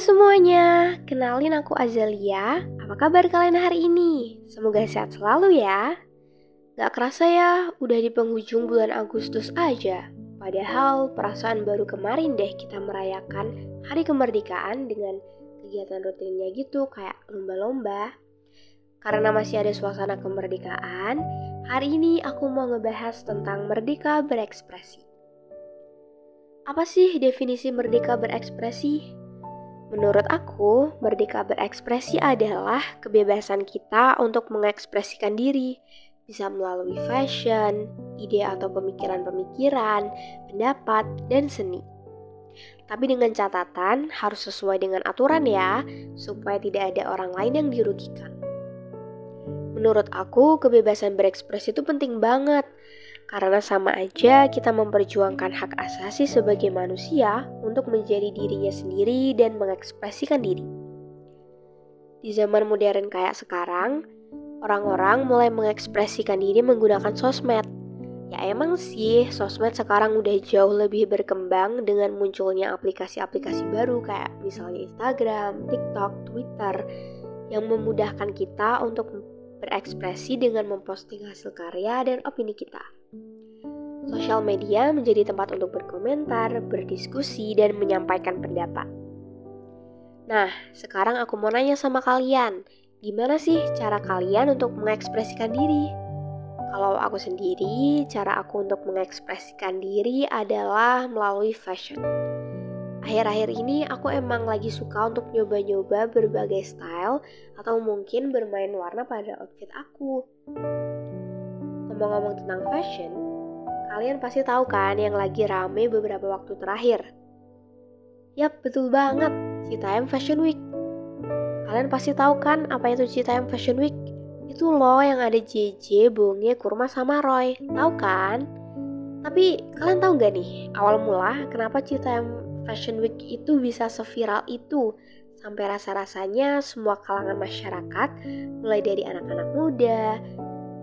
Semuanya, kenalin aku Azalia. Apa kabar kalian hari ini? Semoga sehat selalu ya. Gak kerasa ya, udah di penghujung bulan Agustus aja. Padahal perasaan baru kemarin deh kita merayakan hari kemerdekaan dengan kegiatan rutinnya gitu kayak lomba-lomba. Karena masih ada suasana kemerdekaan, hari ini aku mau ngebahas tentang merdeka berekspresi. Apa sih definisi merdeka berekspresi? Menurut aku, merdeka berekspresi adalah kebebasan kita untuk mengekspresikan diri, bisa melalui fashion, ide atau pemikiran-pemikiran, pendapat, dan seni. Tapi dengan catatan harus sesuai dengan aturan ya, supaya tidak ada orang lain yang dirugikan. Menurut aku, kebebasan berekspresi itu penting banget, karena sama aja kita memperjuangkan hak asasi sebagai manusia untuk menjadi dirinya sendiri dan mengekspresikan diri. Di zaman modern kayak sekarang, orang-orang mulai mengekspresikan diri menggunakan sosmed. Ya emang sih, sosmed sekarang udah jauh lebih berkembang dengan munculnya aplikasi-aplikasi baru kayak misalnya Instagram, TikTok, Twitter yang memudahkan kita untuk berekspresi dengan memposting hasil karya dan opini kita. Sosial media menjadi tempat untuk berkomentar, berdiskusi, dan menyampaikan pendapat. Nah, sekarang aku mau nanya sama kalian, gimana sih cara kalian untuk mengekspresikan diri? Kalau aku sendiri, cara aku untuk mengekspresikan diri adalah melalui fashion. Akhir-akhir ini aku emang lagi suka untuk nyoba-nyoba berbagai style atau mungkin bermain warna pada outfit aku. Ngomong-ngomong tentang fashion, Kalian pasti tahu kan yang lagi rame beberapa waktu terakhir. Yap, betul banget. Citayam Fashion Week. Kalian pasti tahu kan apa itu Citayam Fashion Week? Itu loh yang ada JJ, Bonge, Kurma, sama Roy. Tahu kan? Tapi kalian tahu gak nih, awal mula kenapa Citayam Fashion Week itu bisa seviral itu? Sampai rasa-rasanya semua kalangan masyarakat, mulai dari anak-anak muda,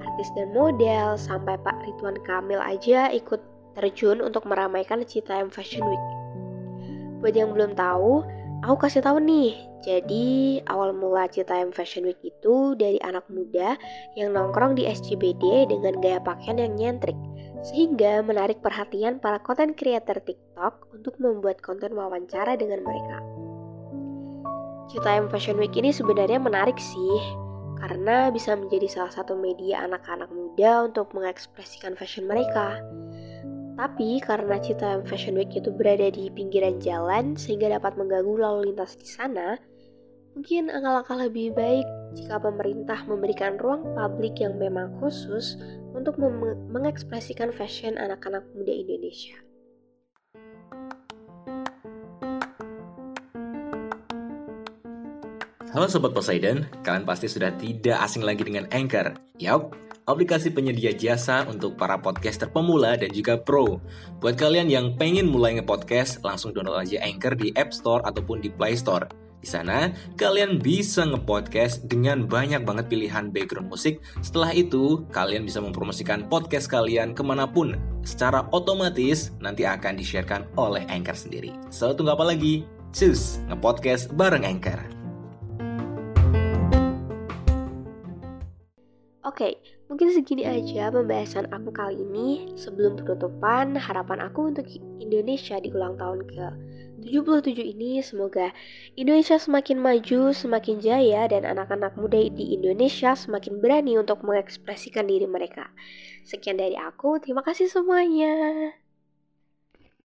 artis dan model, sampai Pak Ridwan Kamil aja ikut terjun untuk meramaikan Citayam Fashion Week. Buat yang belum tahu, aku kasih tahu nih. Jadi, awal mula Citayam Fashion Week itu dari anak muda yang nongkrong di SCBD dengan gaya pakaian yang nyentrik, sehingga menarik perhatian para konten creator TikTok untuk membuat konten wawancara dengan mereka. Citayam Fashion Week ini sebenarnya menarik sih, karena bisa menjadi salah satu media anak-anak muda untuk mengekspresikan fashion mereka. Tapi karena Cita Fashion Week itu berada di pinggiran jalan sehingga dapat mengganggu lalu lintas di sana, mungkin langkah-langkah lebih baik jika pemerintah memberikan ruang publik yang memang khusus untuk mengekspresikan fashion anak-anak muda Indonesia. Halo Sobat Poseidon, kalian pasti sudah tidak asing lagi dengan Anchor. Yap, aplikasi penyedia jasa untuk para podcaster pemula dan juga pro. Buat kalian yang pengen mulai nge-podcast, langsung download aja Anchor di App Store ataupun di Play Store. Di sana, kalian bisa nge-podcast dengan banyak banget pilihan background musik. Setelah itu, kalian bisa mempromosikan podcast kalian ke mana pun. Secara otomatis, nanti akan di-sharekan oleh Anchor sendiri. So, tunggu apa lagi? Cus, nge-podcast bareng Anchor. Oke, mungkin segini aja pembahasan aku kali ini. Sebelum penutupan, harapan aku untuk Indonesia di ulang tahun ke 77 ini semoga Indonesia semakin maju, semakin jaya dan anak-anak muda di Indonesia semakin berani untuk mengekspresikan diri mereka. Sekian dari aku, terima kasih semuanya.